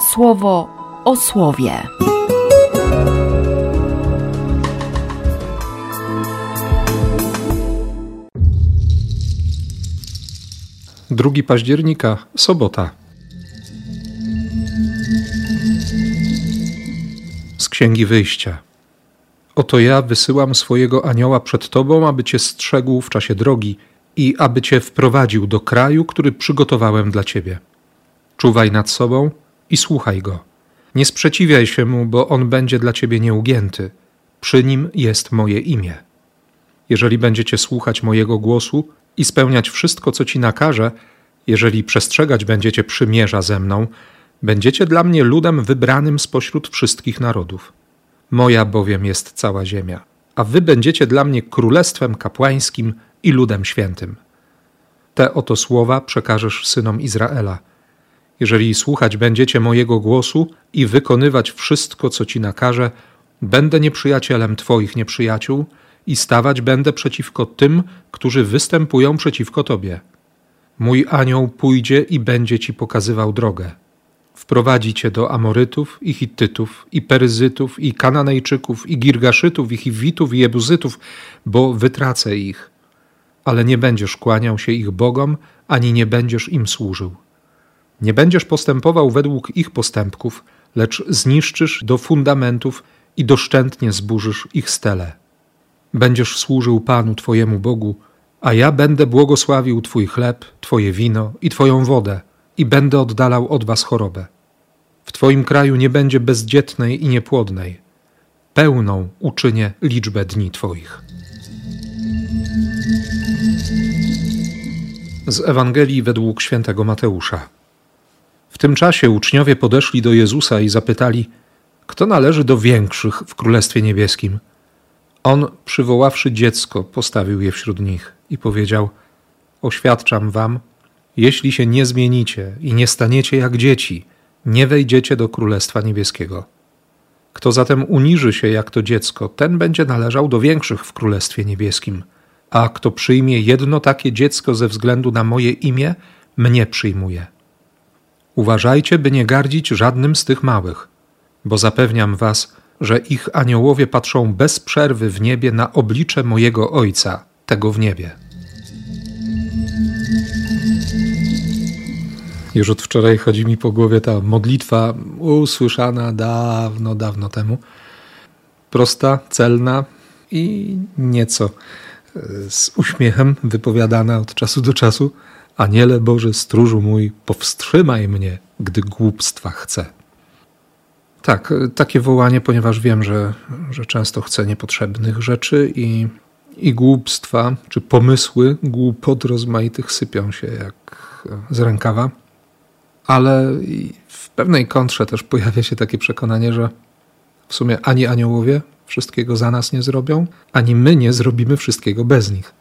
słowo o słowie. 2 października, sobota. Z Księgi Wyjścia. Oto ja wysyłam swojego anioła przed tobą, aby cię strzegł w czasie drogi i aby cię wprowadził do kraju, który przygotowałem dla ciebie. Czuwaj nad sobą i słuchaj go. Nie sprzeciwiaj się mu, bo on będzie dla ciebie nieugięty. Przy nim jest moje imię. Jeżeli będziecie słuchać mojego głosu i spełniać wszystko, co ci nakażę, jeżeli przestrzegać będziecie przymierza ze mną, będziecie dla mnie ludem wybranym spośród wszystkich narodów. Moja bowiem jest cała ziemia, a wy będziecie dla mnie królestwem kapłańskim i ludem świętym. Te oto słowa przekażesz synom Izraela. Jeżeli słuchać będziecie mojego głosu i wykonywać wszystko, co ci nakażę, będę nieprzyjacielem twoich nieprzyjaciół i stawać będę przeciwko tym, którzy występują przeciwko tobie. Mój anioł pójdzie i będzie ci pokazywał drogę. Wprowadzi cię do Amorytów i Hittytów i Peryzytów i Kananejczyków i Girgaszytów i Hiwitów i Jebuzytów, bo wytracę ich. Ale nie będziesz kłaniał się ich bogom, ani nie będziesz im służył. Nie będziesz postępował według ich postępków, lecz zniszczysz do fundamentów i doszczętnie zburzysz ich stele. Będziesz służył Panu Twojemu Bogu, a ja będę błogosławił Twój chleb, Twoje wino i Twoją wodę i będę oddalał od Was chorobę. W Twoim kraju nie będzie bezdzietnej i niepłodnej. Pełną uczynię liczbę dni Twoich. Z Ewangelii według świętego Mateusza. W tym czasie uczniowie podeszli do Jezusa i zapytali, kto należy do większych w Królestwie Niebieskim. On, przywoławszy dziecko, postawił je wśród nich i powiedział: Oświadczam wam, jeśli się nie zmienicie i nie staniecie jak dzieci, nie wejdziecie do Królestwa Niebieskiego. Kto zatem uniży się jak to dziecko, ten będzie należał do większych w Królestwie Niebieskim. A kto przyjmie jedno takie dziecko ze względu na moje imię, mnie przyjmuje. Uważajcie, by nie gardzić żadnym z tych małych, bo zapewniam was, że ich aniołowie patrzą bez przerwy w niebie na oblicze mojego Ojca, tego w niebie. Już od wczoraj chodzi mi po głowie ta modlitwa usłyszana dawno, dawno temu. Prosta, celna i nieco z uśmiechem wypowiadana od czasu do czasu. Aniele Boży, stróżu mój, powstrzymaj mnie, gdy głupstwa chcę. Tak, e, takie wołanie, ponieważ wiem, że, że często chcę niepotrzebnych rzeczy i, i głupstwa, czy pomysły głupot rozmaitych sypią się jak z rękawa ale w pewnej kontrze też pojawia się takie przekonanie, że w sumie ani aniołowie wszystkiego za nas nie zrobią, ani my nie zrobimy wszystkiego bez nich.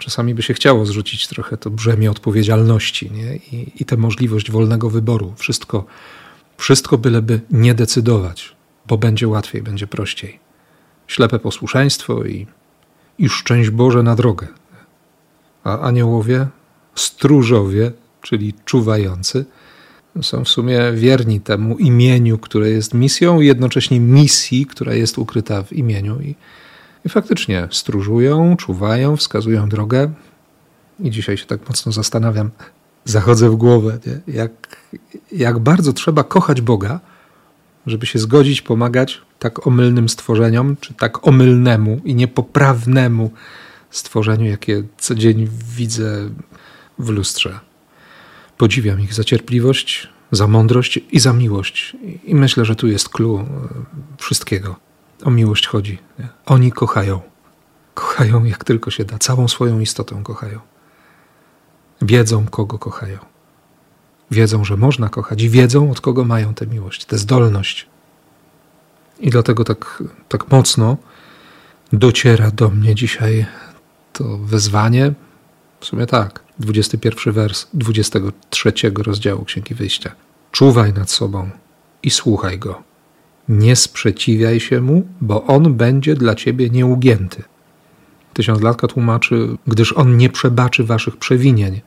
Czasami by się chciało zrzucić trochę to brzemię odpowiedzialności nie? I, i tę możliwość wolnego wyboru. Wszystko, wszystko byleby nie decydować, bo będzie łatwiej, będzie prościej. Ślepe posłuszeństwo i, i szczęść Boże na drogę. A aniołowie, stróżowie czyli czuwający, są w sumie wierni temu imieniu, które jest misją, i jednocześnie misji, która jest ukryta w imieniu. I, i faktycznie stróżują, czuwają, wskazują drogę. I dzisiaj się tak mocno zastanawiam, zachodzę w głowę, nie? Jak, jak bardzo trzeba kochać Boga, żeby się zgodzić pomagać tak omylnym stworzeniom, czy tak omylnemu i niepoprawnemu stworzeniu, jakie co dzień widzę w lustrze. Podziwiam ich za cierpliwość, za mądrość i za miłość. I myślę, że tu jest clue e, wszystkiego. O miłość chodzi. Nie? Oni kochają. Kochają jak tylko się da. Całą swoją istotą kochają. Wiedzą, kogo kochają. Wiedzą, że można kochać i wiedzą, od kogo mają tę miłość, tę zdolność. I dlatego tak, tak mocno dociera do mnie dzisiaj to wezwanie. W sumie tak 21 wers 23 rozdziału Księgi Wyjścia. Czuwaj nad sobą i słuchaj go. Nie sprzeciwiaj się mu, bo on będzie dla ciebie nieugięty. Tysiąclatka tłumaczy, gdyż on nie przebaczy waszych przewinień.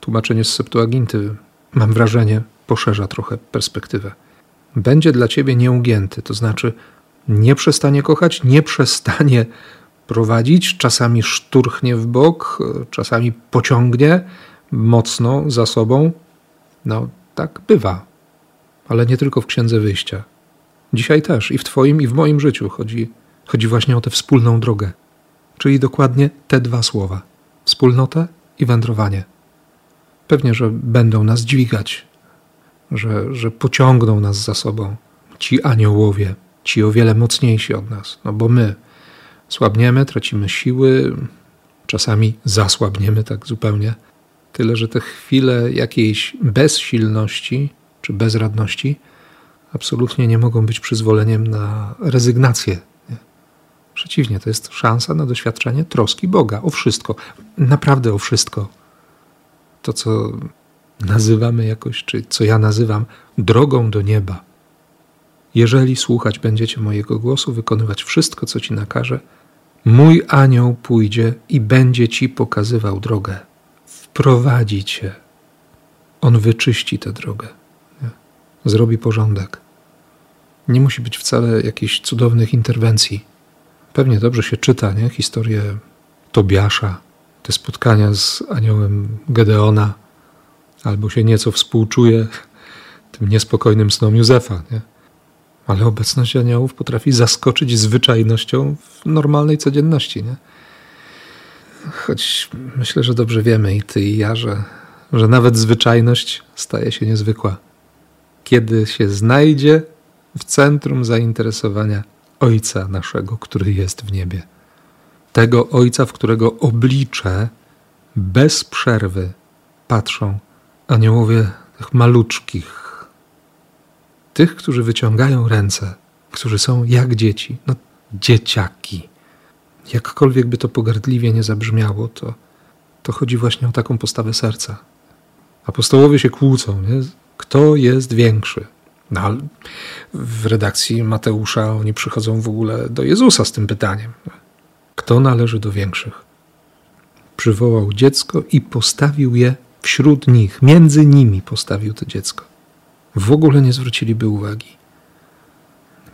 Tłumaczenie z Septuaginty, mam wrażenie, poszerza trochę perspektywę. Będzie dla ciebie nieugięty, to znaczy nie przestanie kochać, nie przestanie prowadzić, czasami szturchnie w bok, czasami pociągnie mocno za sobą. No, tak bywa, ale nie tylko w księdze wyjścia. Dzisiaj też i w Twoim, i w moim życiu chodzi, chodzi właśnie o tę wspólną drogę, czyli dokładnie te dwa słowa: wspólnotę i wędrowanie. Pewnie, że będą nas dźwigać, że, że pociągną nas za sobą ci aniołowie, ci o wiele mocniejsi od nas, no bo my słabniemy, tracimy siły, czasami zasłabniemy tak zupełnie. Tyle, że te chwile jakiejś bezsilności czy bezradności absolutnie nie mogą być przyzwoleniem na rezygnację. Nie? Przeciwnie, to jest szansa na doświadczenie troski Boga o wszystko, naprawdę o wszystko. To, co nazywamy jakoś, czy co ja nazywam drogą do nieba. Jeżeli słuchać będziecie mojego głosu, wykonywać wszystko, co ci nakaże, mój anioł pójdzie i będzie ci pokazywał drogę. Wprowadzi cię. On wyczyści tę drogę. Zrobi porządek. Nie musi być wcale jakichś cudownych interwencji. Pewnie dobrze się czyta, nie? Historię Tobiasza, te spotkania z aniołem Gedeona, albo się nieco współczuje tym niespokojnym snom Józefa, nie? Ale obecność aniołów potrafi zaskoczyć zwyczajnością w normalnej codzienności, nie? Choć myślę, że dobrze wiemy i ty i ja, że, że nawet zwyczajność staje się niezwykła. Kiedy się znajdzie w centrum zainteresowania Ojca naszego, który jest w niebie. Tego Ojca, w którego oblicze bez przerwy patrzą aniołowie tych maluczkich, tych, którzy wyciągają ręce, którzy są jak dzieci, no dzieciaki. Jakkolwiek by to pogardliwie nie zabrzmiało, to, to chodzi właśnie o taką postawę serca. Apostołowie się kłócą, nie? Kto jest większy. No, w redakcji Mateusza oni przychodzą w ogóle do Jezusa z tym pytaniem. Kto należy do większych? Przywołał dziecko i postawił je wśród nich, między nimi postawił to dziecko w ogóle nie zwróciliby uwagi.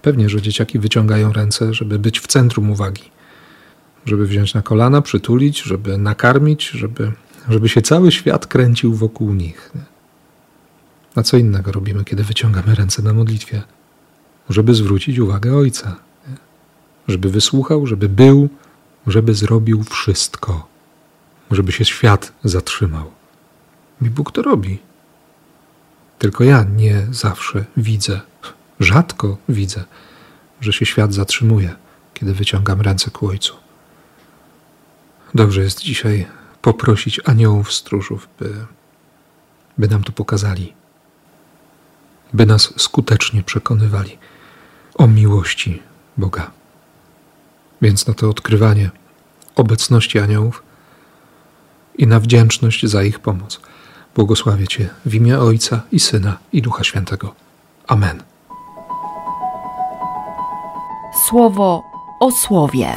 Pewnie, że dzieciaki wyciągają ręce, żeby być w centrum uwagi, żeby wziąć na kolana, przytulić, żeby nakarmić, żeby, żeby się cały świat kręcił wokół nich. A co innego robimy, kiedy wyciągamy ręce na modlitwie? Żeby zwrócić uwagę Ojca, żeby wysłuchał, żeby był, żeby zrobił wszystko, żeby się świat zatrzymał. I Bóg to robi. Tylko ja nie zawsze widzę, rzadko widzę, że się świat zatrzymuje, kiedy wyciągam ręce ku Ojcu. Dobrze jest dzisiaj poprosić aniołów stróżów, by, by nam to pokazali, by nas skutecznie przekonywali o miłości Boga. Więc na to odkrywanie obecności aniołów i na wdzięczność za ich pomoc Błogosławię Cię w imię Ojca i Syna i Ducha Świętego. Amen. Słowo o słowie.